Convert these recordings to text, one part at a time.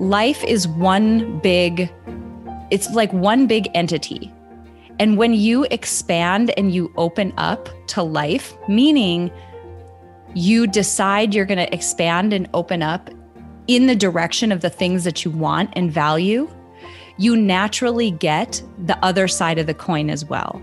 life is one big, it's like one big entity. And when you expand and you open up to life, meaning you decide you're going to expand and open up in the direction of the things that you want and value, you naturally get the other side of the coin as well.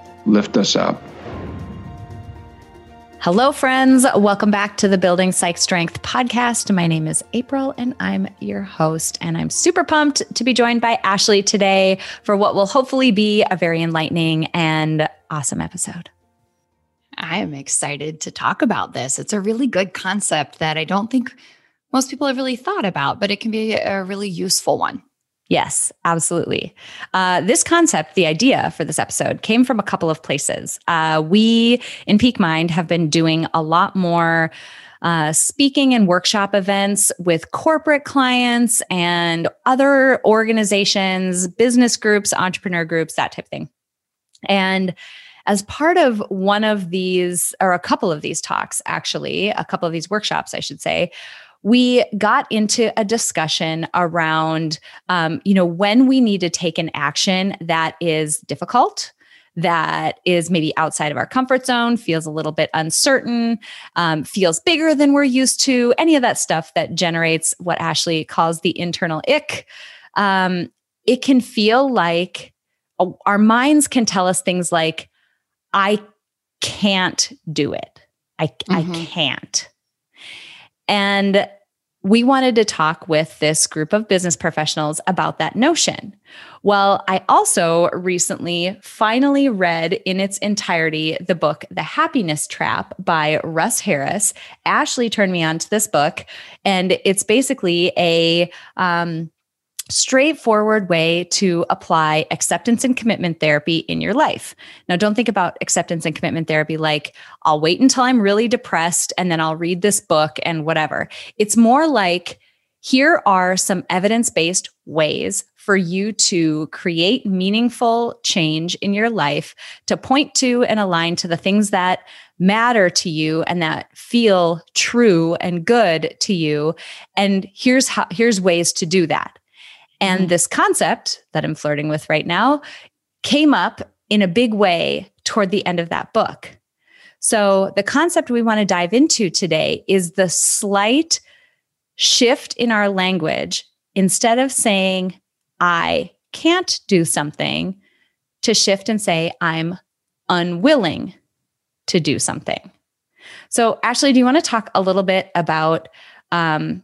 lift us up. Hello, friends. Welcome back to the Building Psych Strength podcast. My name is April and I'm your host. And I'm super pumped to be joined by Ashley today for what will hopefully be a very enlightening and awesome episode. I am excited to talk about this. It's a really good concept that I don't think most people have really thought about, but it can be a really useful one. Yes, absolutely. Uh, this concept, the idea for this episode, came from a couple of places. Uh, we in Peak Mind have been doing a lot more uh, speaking and workshop events with corporate clients and other organizations, business groups, entrepreneur groups, that type of thing. And as part of one of these, or a couple of these talks, actually, a couple of these workshops, I should say, we got into a discussion around, um, you know, when we need to take an action that is difficult, that is maybe outside of our comfort zone, feels a little bit uncertain, um, feels bigger than we're used to, any of that stuff that generates what Ashley calls the internal ick. Um, it can feel like uh, our minds can tell us things like, I can't do it. I, mm-hmm. I can't. And we wanted to talk with this group of business professionals about that notion. Well, I also recently finally read in its entirety the book, The Happiness Trap by Russ Harris. Ashley turned me on to this book, and it's basically a, um, straightforward way to apply acceptance and commitment therapy in your life. Now, don't think about acceptance and commitment therapy like I'll wait until I'm really depressed and then I'll read this book and whatever. It's more like here are some evidence based ways for you to create meaningful change in your life to point to and align to the things that matter to you and that feel true and good to you and here's how here's ways to do that and mm-hmm. this concept that I'm flirting with right now came up in a big way toward the end of that book. So, the concept we want to dive into today is the slight shift in our language. Instead of saying, I can't do something, to shift and say, I'm unwilling to do something. So, Ashley, do you want to talk a little bit about um,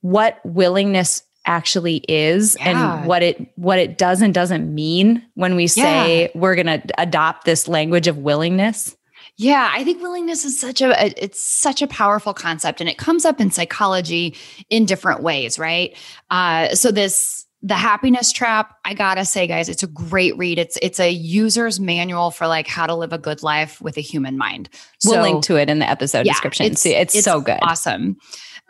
what willingness actually is yeah. and what it what it does and doesn't mean when we say yeah. we're going to adopt this language of willingness yeah, I think willingness is such a it's such a powerful concept and it comes up in psychology in different ways, right? Uh, so this the happiness trap, I got to say guys, it's a great read. It's it's a user's manual for like how to live a good life with a human mind. So, we'll link to it in the episode yeah, description. It's, it's, it's so good. Awesome.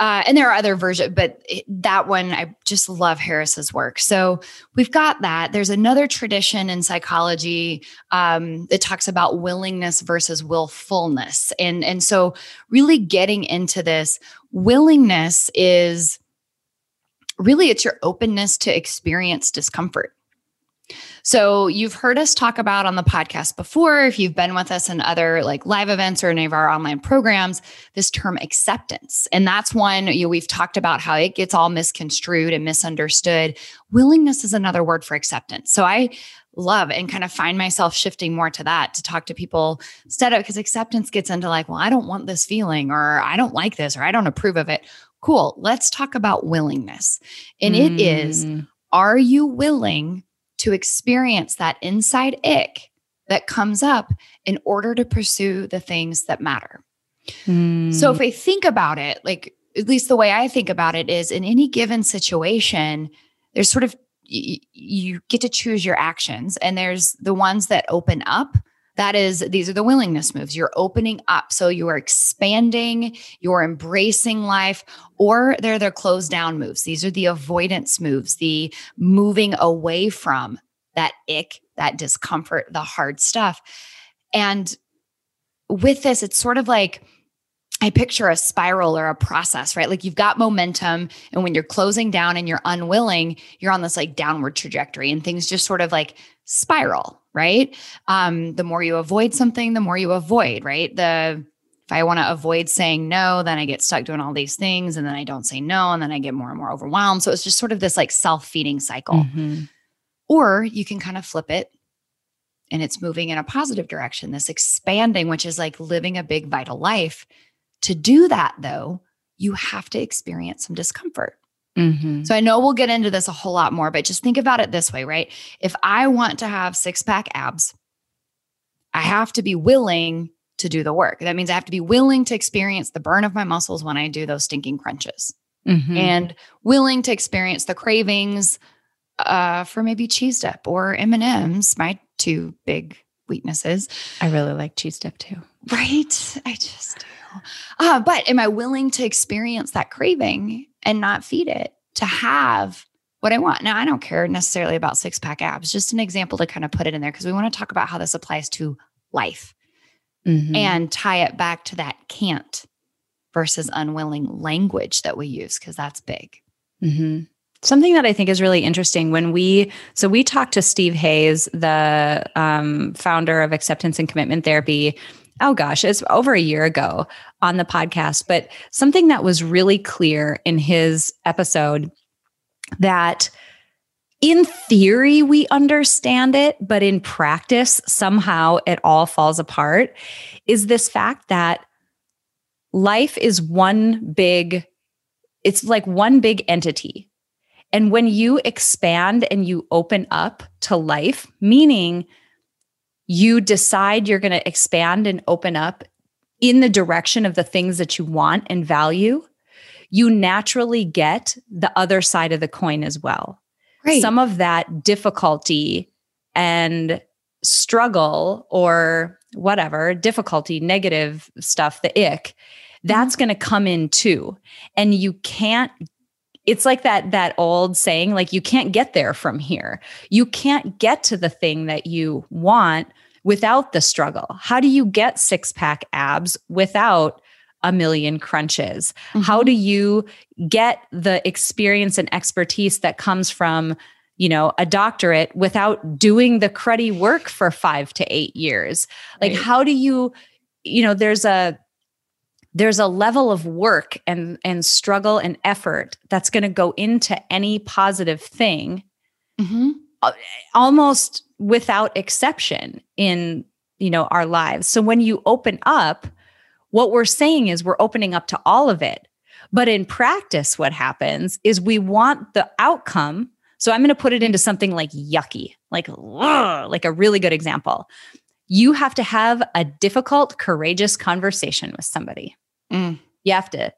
Uh, and there are other versions, but that one, I just love Harris's work. So we've got that. There's another tradition in psychology um, that talks about willingness versus willfulness. And, and so, really getting into this, willingness is really it's your openness to experience discomfort. So you've heard us talk about on the podcast before, if you've been with us in other like live events or any of our online programs, this term acceptance. And that's one you know, we've talked about how it gets all misconstrued and misunderstood. Willingness is another word for acceptance. So I love and kind of find myself shifting more to that to talk to people instead of because acceptance gets into like, well, I don't want this feeling or I don't like this or I don't approve of it. Cool. Let's talk about willingness. And mm. it is mm. are you willing to experience that inside ick that comes up in order to pursue the things that matter? Mm. So if I think about it, like at least the way I think about it is in any given situation, there's sort of you get to choose your actions and there's the ones that open up that is these are the willingness moves. You're opening up. So you are expanding you're embracing life or they're the close down moves. These are the avoidance moves the moving away from that ick that discomfort the hard stuff. And with this it's sort of like I picture a spiral or a process, right? Like you've got momentum, and when you're closing down and you're unwilling, you're on this like downward trajectory, and things just sort of like spiral, right? Um, the more you avoid something, the more you avoid, right? The if I want to avoid saying no, then I get stuck doing all these things, and then I don't say no, and then I get more and more overwhelmed. So it's just sort of this like self feeding cycle. Mm-hmm. Or you can kind of flip it and it's moving in a positive direction, this expanding, which is like living a big, vital life to do that, though, you have to experience some discomfort. Mm-hmm. So I know we'll get into this a whole lot more, but just think about it this way, right? If I want to have six pack abs, I have to be willing to do the work. That means I have to be willing to experience the burn of my muscles when I do those stinking crunches mm-hmm. and willing to experience the cravings uh, for maybe cheese dip or M&Ms, my two big weaknesses. I really like cheese dip too. Right? I just do. Uh, but am I willing to experience that craving and not feed it to have what I want? Now, I don't care necessarily about six pack abs, just an example to kind of put it in there because we want to talk about how this applies to life mm-hmm. and tie it back to that can't versus unwilling language that we use because that's big. Mm-hmm. Something that I think is really interesting when we, so we talked to Steve Hayes, the um, founder of Acceptance and Commitment Therapy, oh gosh, it's over a year ago on the podcast, but something that was really clear in his episode that in theory we understand it, but in practice somehow it all falls apart is this fact that life is one big it's like one big entity. And when you expand and you open up to life, meaning you decide you're going to expand and open up in the direction of the things that you want and value, you naturally get the other side of the coin as well. Some of that difficulty and struggle or whatever, difficulty, negative stuff, the ick, that's mm-hmm. going to come in too. And you can't it's like that that old saying like you can't get there from here. You can't get to the thing that you want without the struggle? How do you get six pack abs without a million crunches? Mm-hmm. How do you get the experience and expertise that comes from, you know, a doctorate without doing the cruddy work for five to eight years? Like, right. how do you, you know, there's a, there's a level of work and and struggle and effort that's going to go into any positive thing mm-hmm. almost without exception in you know our lives. So when you open up what we're saying is we're opening up to all of it. But in practice what happens is we want the outcome. So i'm going to put it into something like yucky like ugh, like a really good example you have to have a difficult courageous conversation with somebody mm. you have to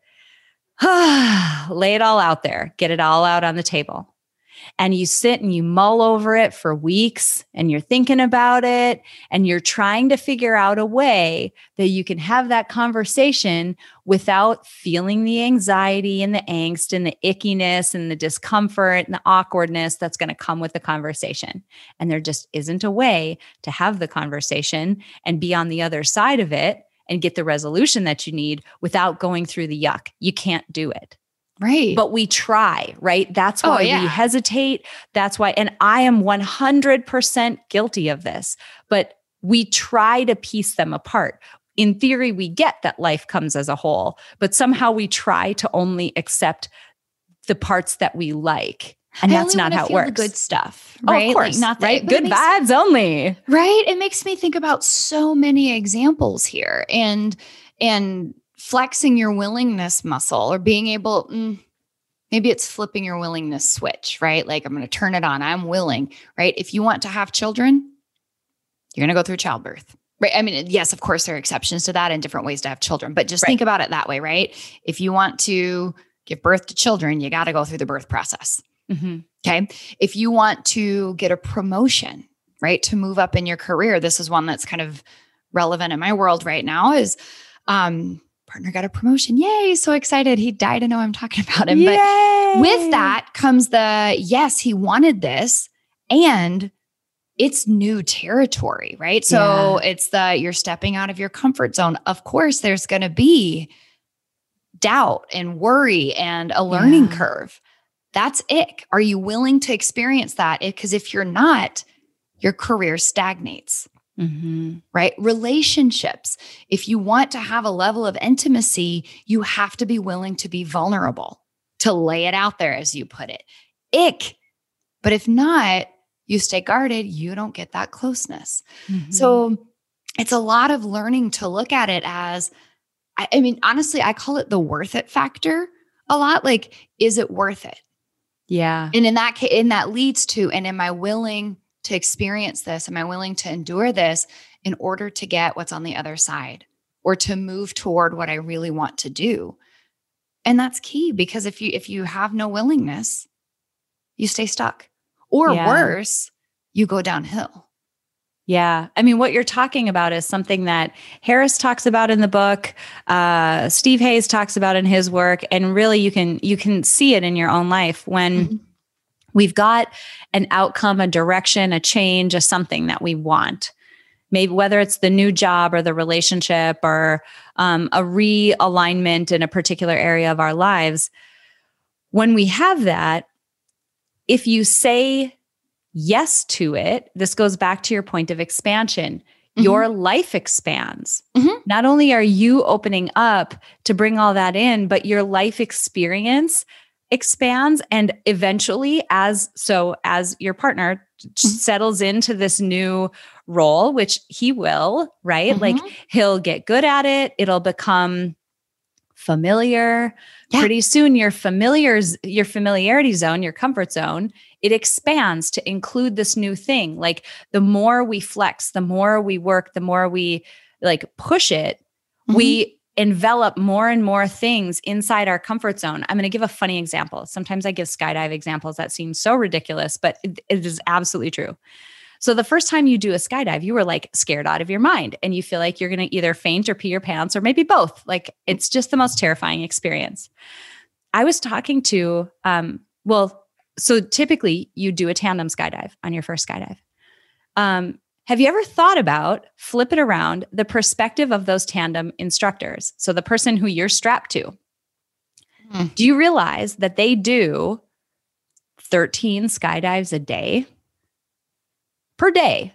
lay it all out there get it all out on the table and you sit and you mull over it for weeks and you're thinking about it and you're trying to figure out a way that you can have that conversation without feeling the anxiety and the angst and the ickiness and the discomfort and the awkwardness that's going to come with the conversation. And there just isn't a way to have the conversation and be on the other side of it and get the resolution that you need without going through the yuck. You can't do it. Right. But we try, right? That's Oh, why yeah. we hesitate. That's why, and I am 100% guilty of this, but we try to piece them apart. In theory, we get that life comes as a whole, but somehow we try to only accept the parts that we like. And I that's not how it works. The good stuff, Oh, right? of course, Like, not the, right? Good makes- vibes only. right it makes me think about so many examples here and and flexing your willingness muscle or being able mm, maybe it's flipping your willingness switch right like i'm going to turn it on i'm willing right if you want to have children you're going to go through childbirth right i mean yes of course there are exceptions to that and different ways to have children but just Right. think about it that way right if you want to give birth to children you got to go through the birth process Mhm. Okay. If you want to get a promotion, right, to move up in your career, this is one that's kind of relevant in my world right now is um partner got a promotion. Yay, so excited. He died to know I'm talking about him. But with that comes the yes, he wanted this and it's new territory, right? So it's the you're stepping out of your comfort zone. Of course, there's going to be doubt and worry and a learning Yeah. curve. That's ick. Are you willing to experience that? Because if you're not, your career stagnates Mhm. right? Relationships. If you want to have a level of intimacy, you have to be willing to be vulnerable, to lay it out there, as you put it. Ick. But if not, you stay guarded, you don't get that closeness. Mhm. So it's a lot of learning to look at it as, I, I mean, honestly, I call it the worth it factor a lot. Like, is it worth it? yeah. And in that case, and that leads to, and am I willing to experience this? Am I willing to endure this in order to get what's on the other side or to move toward what I really want to do? And that's key because if you if you have no willingness, you stay stuck. Or Yeah. worse, you go downhill. Yeah. I mean, what you're talking about is something that Harris talks about in the book, uh, Steve Hayes talks about in his work, and really you can you can see it in your own life when Mhm. We've got an outcome, a direction, a change, a something that we want. Maybe whether it's the new job or the relationship or um, a realignment in a particular area of our lives. When we have that, if you say yes to it, this goes back to your point of expansion. Mhm. Your life expands. Mhm. Not only are you opening up to bring all that in, but your life experience expands and eventually as so as your partner settles into this new role which he will right? Like Mhm. he'll get good at it. It'll become familiar. Yeah. pretty soon your familiars your familiarity zone your comfort zone it expands to include this new thing. Like the more we flex the more we work the more we like push it we envelop more and more things inside our comfort zone i'm going to give a funny example sometimes i give skydive examples that seem so ridiculous but it- it is absolutely true so the first time you do a skydive, you were like scared out of your mind and you feel like you're going to either faint or pee your pants or maybe both. Like it's just the most terrifying experience. I was talking to, um, well, so typically you do a tandem skydive on your first skydive. Um, have you ever thought about flip it around the perspective of those tandem instructors? So the person who you're strapped to, Hmm. do you realize that they do 13 skydives a day? Per day.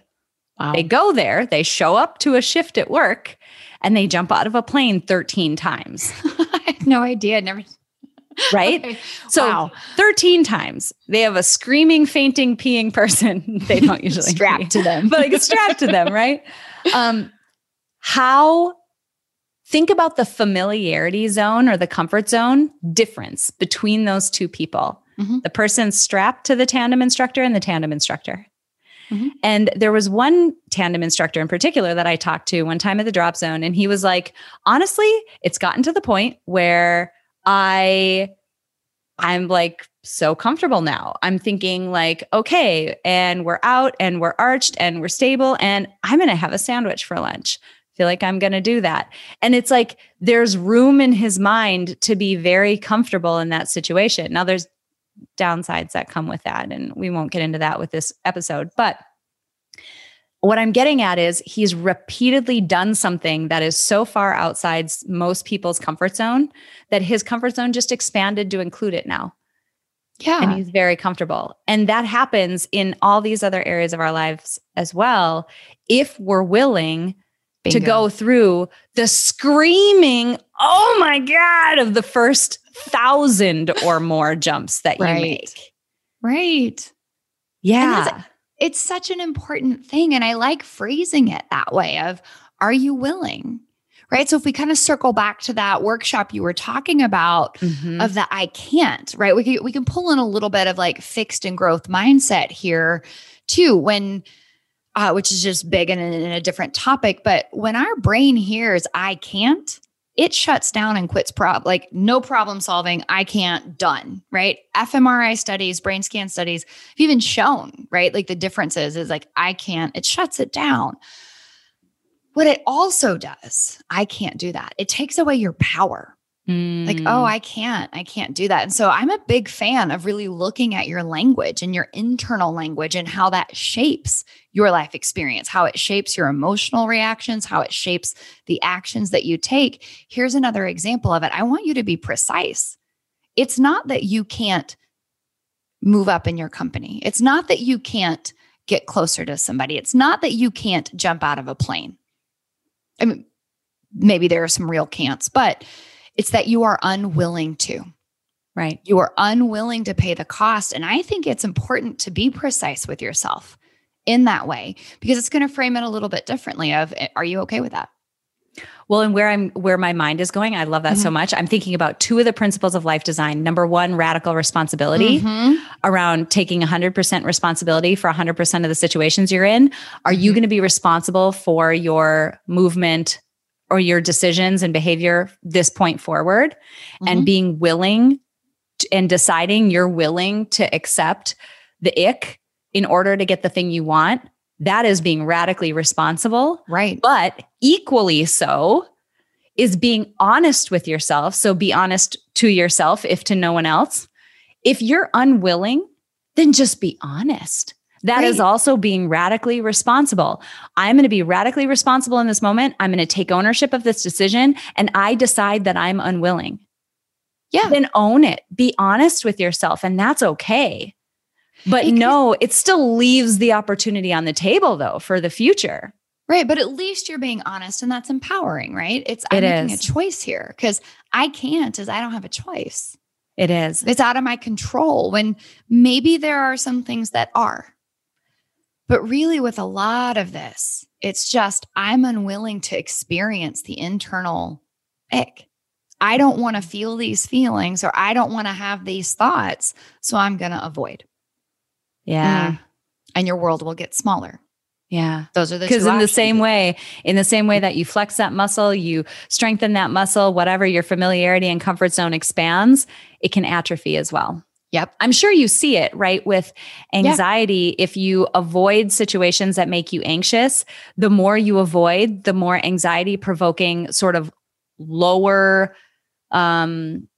Wow. They go there, they show up to a shift at work, and they jump out of a plane 13 times, I had no idea. Never. right? Okay. So Wow. 13 times they have a screaming, fainting, peeing person. they don't usually pee, strapped to them. but like strapped to them, right? Um, how think about the familiarity zone or the comfort zone difference between those two people. Mhm. The person strapped to the tandem instructor and the tandem instructor. Mhm. And there was one tandem instructor in particular that I talked to one time at the drop zone, and he was like, honestly, it's gotten to the point where I I'm like so comfortable now. I'm thinking like, okay, and we're out and we're arched and we're stable and I'm going to have a sandwich for lunch. Feel like I'm going to do that. And it's like there's room in his mind to be very comfortable in that situation. Now there's downsides that come with that and we won't get into that with this episode, but what I'm getting at is he's repeatedly done something that is so far outside most people's comfort zone that his comfort zone just expanded to include it now. Yeah. And he's very comfortable. And that happens in all these other areas of our lives as well. If we're willing Bingo. to go through the screaming, oh my God, of the first thousand or more jumps that right. you make. Right. Yeah. It's such an important thing. And I like phrasing it that way of, are you willing? Right. So if we kind of circle back to that workshop you were talking about mm-hmm. of the I can't, right? We can we can pull in a little bit of like fixed and growth mindset here too, when uh, which is just big and in a different topic. But when our brain hears I can't, it shuts down and quits prob like no problem solving i can't done right? fMRI studies brain scan studies have even shown right like the differences is like i can't it shuts it down. What it also does i can't do that. It takes away your power Mm. Like, oh, I can't, I can't do that. And so I'm a big fan of really looking at your language and your internal language and how that shapes your life experience, how it shapes your emotional reactions, how it shapes the actions that you take. Here's another example of it. I want you to be precise. It's not that you can't move up in your company, it's not that you can't get closer to somebody, it's not that you can't jump out of a plane. I mean, maybe there are some real can'ts, but it's that you are unwilling to. Right. You are unwilling to pay the cost. And I think it's important to be precise with yourself in that way because it's going to frame it a little bit differently of eh, are you okay with that? Well, and where I'm where my mind is going, I love that mm-hmm. so much. I'm thinking about two of the principles of life design. Number one, radical responsibility mm-hmm. around taking 100% responsibility for 100% of the situations you're in. Are mm-hmm. you going to be responsible for your movement, or your decisions and behavior this point forward mm-hmm. and being willing to, and deciding you're willing to accept the ick in order to get the thing you want that is being radically responsible. Right. But equally so is being honest with yourself. So be honest to yourself if to no one else. If you're unwilling then just be honest that right. is also being radically responsible. I'm going to be radically responsible in this moment. I'm going to take ownership of this decision and I decide that I'm unwilling. Yeah. Then own it. Be honest with yourself and that's okay. But it no, it still leaves the opportunity on the table though for the future. Right. But at least you're being honest and that's empowering, right? It's I'm it making is. a choice here because I can't is I don't have a choice. It is. It's out of my control when maybe there are some things that are. But really, with a lot of this, it's just I'm unwilling to experience the internal ick. I don't want to feel these feelings or I don't want to have these thoughts. So I'm going to avoid. Yeah. Mm. And your world will get smaller. Yeah. Those are the Because in the same way, in the same way that you flex that muscle, you strengthen that muscle, whatever your familiarity and comfort zone expands, it can atrophy as well. Yep. I'm sure you see it, right? With anxiety, yeah. if you avoid situations that make you anxious, the more you avoid, the more anxiety provoking sort of lower um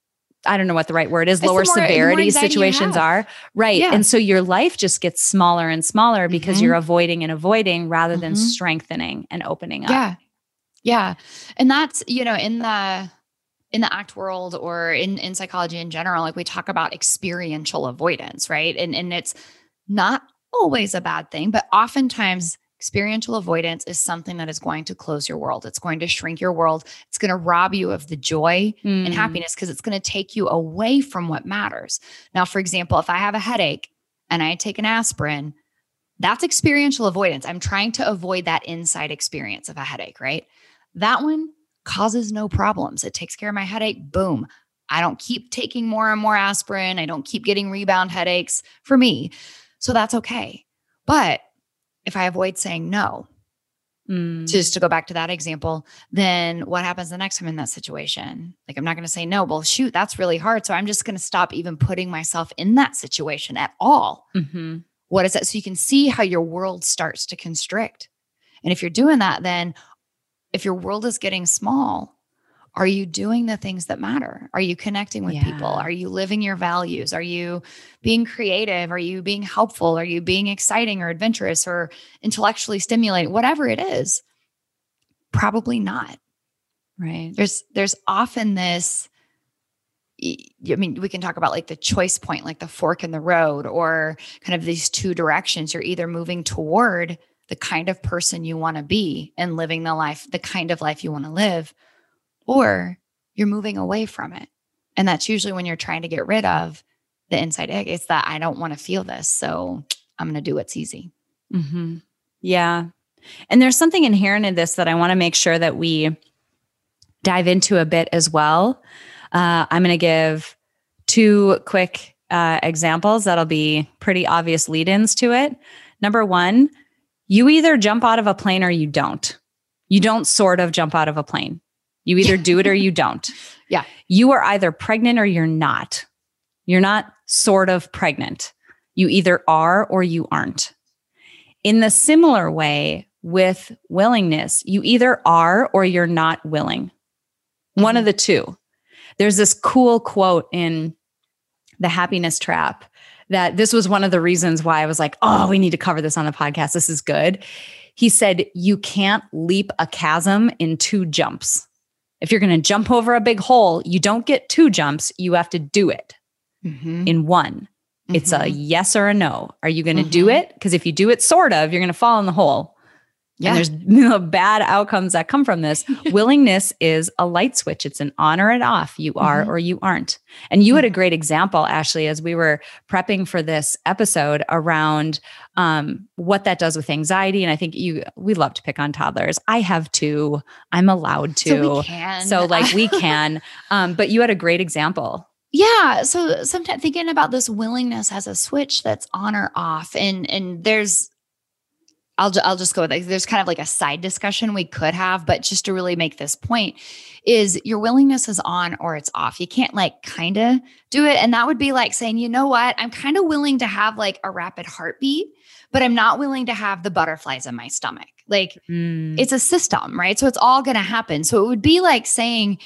I don't know what the right word is, it's lower more, severity situations are. Right. Yeah. And so your life just gets smaller and smaller because mm-hmm. you're avoiding and avoiding rather than mm-hmm. strengthening and opening up. Yeah. Yeah. And that's, you know, in the in the ACT world or in, in psychology in general, like we talk about experiential avoidance, right? And, and it's not always a bad thing, but oftentimes experiential avoidance is something that is going to close your world. It's going to shrink your world. It's going to rob you of the joy mm. and happiness because it's going to take you away from what matters. Now, for example, if I have a headache and I take an aspirin, that's experiential avoidance. I'm trying to avoid that inside experience of a headache, right? That one causes no problems. It takes care of my headache. Boom. I don't keep taking more and more aspirin. I don't keep getting rebound headaches for me. So that's okay. But if I avoid saying no, mm. just to go back to that example, then what happens the next time in that situation? Like, I'm not going to say no. Well, shoot, that's really hard. So I'm just going to stop even putting myself in that situation at all. Mm-hmm. What is that? So you can see how your world starts to constrict. And if you're doing that, then if your world is getting small, are you doing the things that matter? Are you connecting with Yeah. people? Are you living your values? Are you being creative? Are you being helpful? Are you being exciting or adventurous or intellectually stimulating? Whatever it is, probably not. Right. There's there's often this I mean, we can talk about like the choice point, like the fork in the road, or kind of these two directions. You're either moving toward the kind of person you want to be and living the life, the kind of life you want to live, or you're moving away from it. And that's usually when you're trying to get rid of the inside ick. It's that I don't want to feel this. So I'm going to do what's easy. Mm-hmm. Yeah. And there's something inherent in this that I want to make sure that we dive into a bit as well. Uh, I'm going to give two quick uh, examples that'll be pretty obvious lead ins to it. Number one, you either jump out of a plane or you don't. You don't sort of jump out of a plane. You either do it or you don't. Yeah. You are either pregnant or you're not. You're not sort of pregnant. You either are or you aren't. In the similar way with willingness, you either are or you're not willing. One of mm-hmm. the two. There's this cool quote in The Happiness Trap that this was one of the reasons why I was like, oh, we need to cover this on the podcast. This is good. He said, You can't leap a chasm in two jumps. If you're going to jump over a big hole, you don't get two jumps, you have to do it Mhm. in one. It's a Mhm. yes or a no. Are you going to do Mhm. it? Because if you do it sort of, you're going to fall in the hole. Yeah. And there's you know, bad outcomes that come from this. Willingness is a light switch. It's an on or an off. You are Mhm. or you aren't. And you had a great example, Ashley, as we were prepping for this episode around um, what that does with anxiety. And I think you we love to pick on toddlers. I have two. I'm allowed to. So we can. So, like we can. Um, but you had a great example. Yeah. So sometimes thinking about this willingness as a switch that's on or off, and and there's, I'll I'll just go with it. There's kind of like a side discussion we could have, but just to really make this point, is your willingness is on or it's off. You can't like kind of do it, and that would be like saying, you know what, I'm kind of willing to have like a rapid heartbeat, but I'm not willing to have the butterflies in my stomach. Like Mm. it's a system, right? So it's all going to happen. So it would be like saying,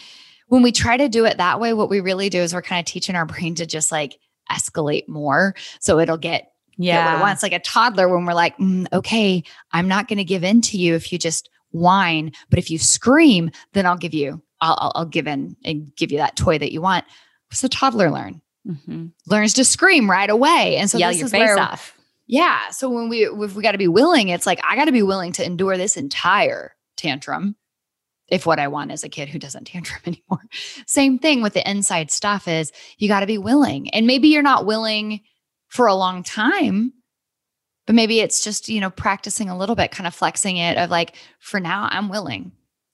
when we try to do it that way, what we really do is we're kind of teaching our brain to just like escalate more. So it'll get, get what it yeah. wants. Like a toddler, when we're like, "Mm, okay, I'm not going to give in to you if you just whine, but if you scream, then I'll give you, I'll, I'll, I'll give in and give you that toy that you want. What's the toddler learn? Mhm. Learns to scream right away. And so Yell this your is face where, off. yeah. So when we if we got to be willing, it's like I got to be willing to endure this entire tantrum. If what I want is a kid who doesn't tantrum anymore. Same thing with the inside stuff is you got to be willing. And maybe you're not willing for a long time, but maybe it's just, you know, practicing a little bit, kind of flexing it of like, for now, I'm willing.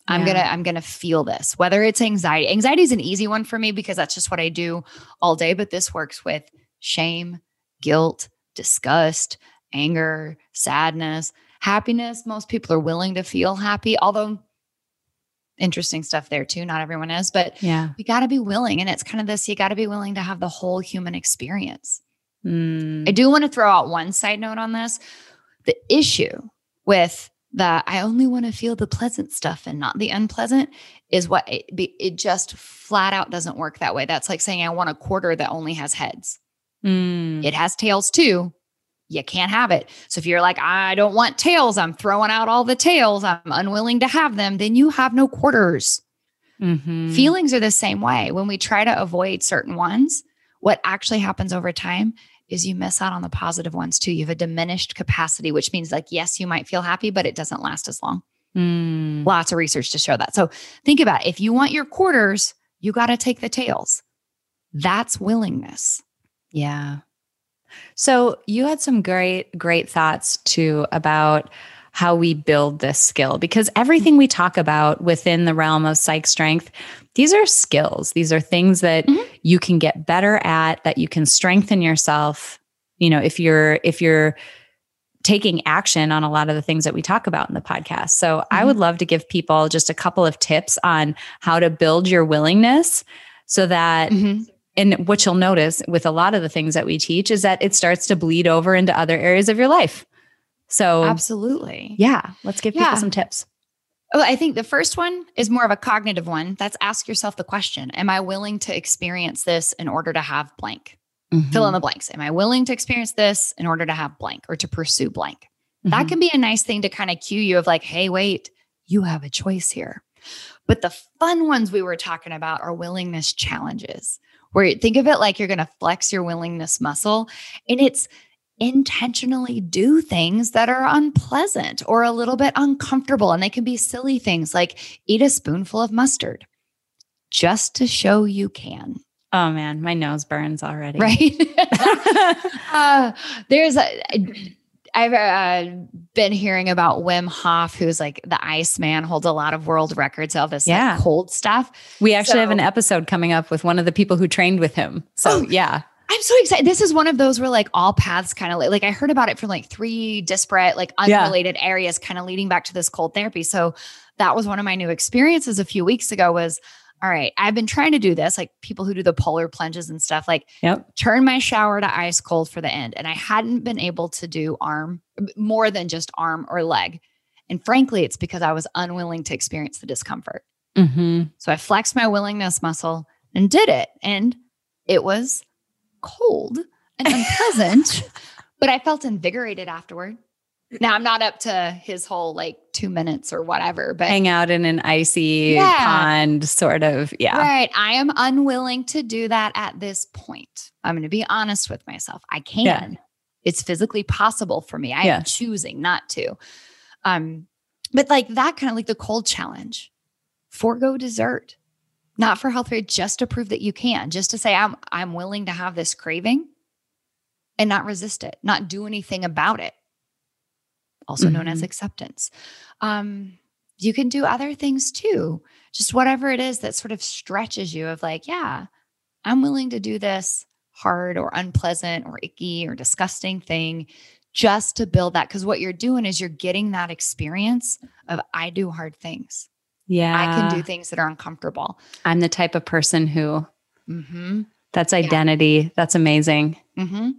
I'm Yeah. gonna, I'm gonna feel this. Whether it's anxiety. Anxiety is an easy one for me because that's just what I do all day. But this works with shame, guilt, disgust, anger, sadness, happiness. Most people are willing to feel happy, although interesting stuff there too. Not everyone is, but Yeah. we got to be willing. And it's kind of this you got to be willing to have the whole human experience. Mm. I do want to throw out one side note on this. The issue with the I only want to feel the pleasant stuff and not the unpleasant is what it, be- it just flat out doesn't work that way. That's like saying I want a quarter that only has heads. Mm. It has tails too. You can't have it. So if you're like, I don't want tails, I'm throwing out all the tails, I'm unwilling to have them, then you have no quarters. Mhm. Feelings are the same way. When we try to avoid certain ones, what actually happens over time is you miss out on the positive ones too. You have a diminished capacity, which means like, yes, you might feel happy, but it doesn't last as long. Mm. Lots of research to show that. So think about it. if you want your quarters, you got to take the tails. That's willingness. Yeah. So you had some great, great thoughts too about how we build this skill because everything we talk about within the realm of psych strength, these are skills. These are things that Mhm. You can get better at, that you can strengthen yourself. You know, if you're, if you're, taking action on a lot of the things that we talk about in the podcast. So I mm-hmm. would love to give people just a couple of tips on how to build your willingness so that mm-hmm. and what you'll notice with a lot of the things that we teach is that it starts to bleed over into other areas of your life. So, Absolutely. yeah, let's give Yeah. people some tips. Oh, I think the first one is more of a cognitive one. That's ask yourself the question Am I willing to experience this in order to have blank? Mm-hmm. Fill in the blanks. Am I willing to experience this in order to have blank or to pursue blank? Mm-hmm. That can be a nice thing to kind of cue you of like, hey, wait, you have a choice here. But the fun ones we were talking about are willingness challenges, where you think of it like you're going to flex your willingness muscle. And it's intentionally do things that are unpleasant or a little bit uncomfortable. And they can be silly things like eat a spoonful of mustard just to show you can. Oh man, my nose burns already. Right. uh, there's a, I've uh, been hearing about Wim Hof, who's like the Iceman, holds a lot of world records of this Yeah. like, cold stuff. We actually So- have an episode coming up with one of the people who trained with him. So Oh. yeah. I'm so excited. This is one of those where like all paths kind of like, like I heard about it from like three disparate, like Yeah. unrelated areas, kind of leading back to this cold therapy. So that was one of my new experiences a few weeks ago. Was all right. I've been trying to do this, like people who do the polar plunges and stuff, like Yep. turn my shower to ice cold for the end. And I hadn't been able to do arm more than just arm or leg. And frankly, it's because I was unwilling to experience the discomfort. Mm-hmm. So I flexed my willingness muscle and did it. And it was cold and unpleasant, but I felt invigorated afterward. Now I'm not up to his whole like two minutes or whatever, but Hang out in an icy Yeah. pond, sort of. Yeah. right. I am unwilling to do that at this point. I'm going to be honest with myself. I can. Yeah. It's physically possible for me. I Yeah. am choosing not to. Um, but like that kind of like the cold challenge. Forgo dessert. Not for health rate, just to prove that you can, just to say I'm I'm willing to have this craving and not resist it, not do anything about it. Also known as Mhm. acceptance. Um, you can do other things too just whatever it is that sort of stretches you of like, yeah, I'm willing to do this hard or unpleasant or icky or disgusting thing just to build that. Cause what you're doing is you're getting that experience of I do hard things. Yeah. I can do things that are uncomfortable. I'm the type of person who Mm-hmm. that's identity. That's amazing. Mm-hmm.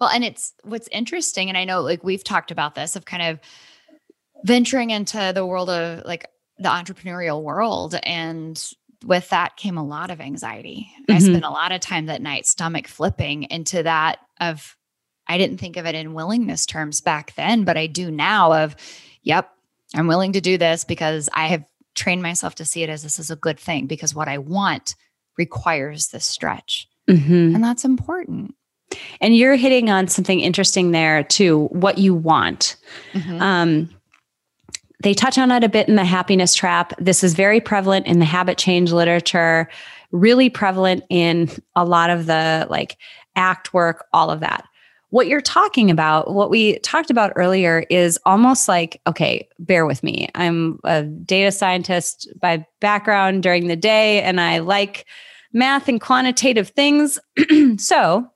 Well, and it's what's interesting, and I know like we've talked about this of kind of venturing into the world of like the entrepreneurial world. And with that came a lot of anxiety. I Mhm. spent a lot of time that night stomach flipping into that of I didn't think of it in willingness terms back then, but I do now of, yep, I'm willing to do this because I have trained myself to see it as this is a good thing because what I want requires this stretch. Mhm. And that's important. And you're hitting on something interesting there too. What you want. Mhm. Um, they touch on it a bit in the happiness trap. This is very prevalent in the habit change literature, really prevalent in a lot of the like ACT work, all of that. What you're talking about, what we talked about earlier, is almost like okay, bear with me. I'm a data scientist by background during the day, and I like math and quantitative things. so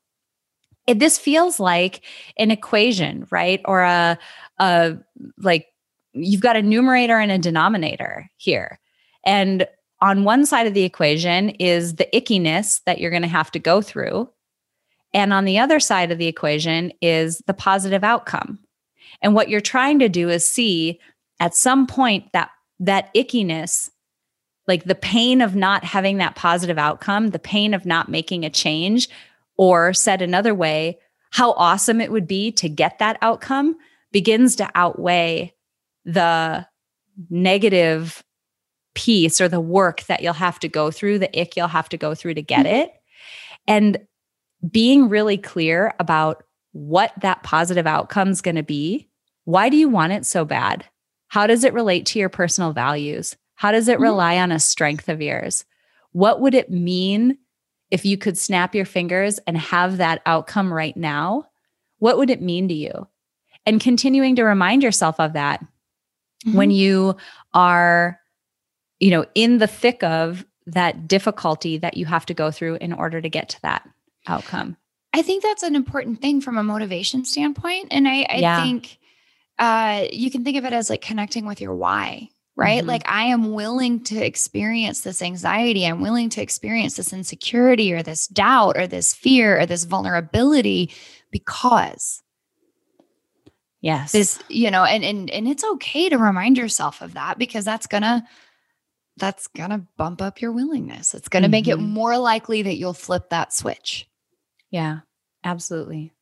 it, this feels like an equation, right? Or a, a like you've got a numerator and a denominator here. And on one side of the equation is the ickiness that you're going to have to go through. And on the other side of the equation is the positive outcome. And what you're trying to do is see at some point that that ickiness, like the pain of not having that positive outcome, the pain of not making a change, or said another way, how awesome it would be to get that outcome begins to outweigh the negative piece or the work that you'll have to go through, the ick you'll have to go through to get mm-hmm. it. And being really clear about what that positive outcome is going to be. Why do you want it so bad? How does it relate to your personal values? How does it Mhm. rely on a strength of yours? What would it mean if you could snap your fingers and have that outcome right now? What would it mean to you? And continuing to remind yourself of that when you are you know in the thick of that difficulty that you have to go through in order to get to that outcome I think that's an important thing from a motivation standpoint. And I, I Yeah. think uh, you can think of it as like connecting with your why, right? Mhm. Like, I am willing to experience this anxiety. I'm willing to experience this insecurity or this doubt or this fear or this vulnerability because. Yes. This, you know, and and and it's okay to remind yourself of that because that's gonna that's gonna bump up your willingness. It's gonna make it Mhm. more likely that you'll flip that switch. Yeah, absolutely.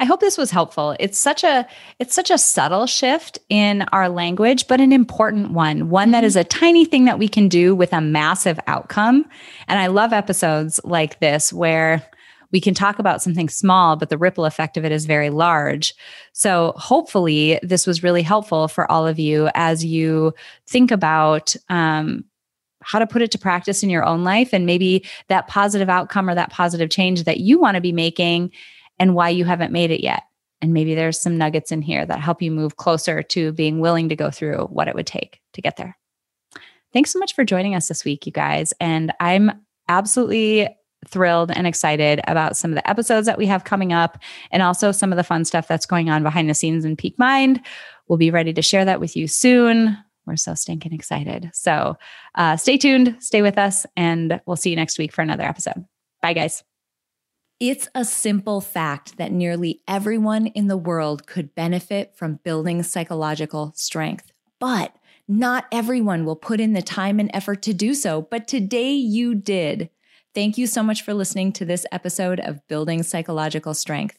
I hope this was helpful. It's such a it's such a subtle shift in our language, but an important one. One that is a tiny thing that we can do with a massive outcome. And I love episodes like this where we can talk about something small, but the ripple effect of it is very large. So hopefully this was really helpful for all of you as you think about um, how to put it to practice in your own life and maybe that positive outcome or that positive change that you want to be making and why you haven't made it yet. And maybe there's some nuggets in here that help you move closer to being willing to go through what it would take to get there. Thanks so much for joining us this week, you guys. And I'm absolutely thrilled and excited about some of the episodes that we have coming up and also some of the fun stuff that's going on behind the scenes in Peak Mind. We'll be ready to share that with you soon. We're so stinking excited. So uh, stay tuned, stay with us, and we'll see you next week for another episode. Bye, guys. It's a simple fact that nearly everyone in the world could benefit from building psychological strength, but not everyone will put in the time and effort to do so. But today you did. Thank you so much for listening to this episode of Building Psychological Strength.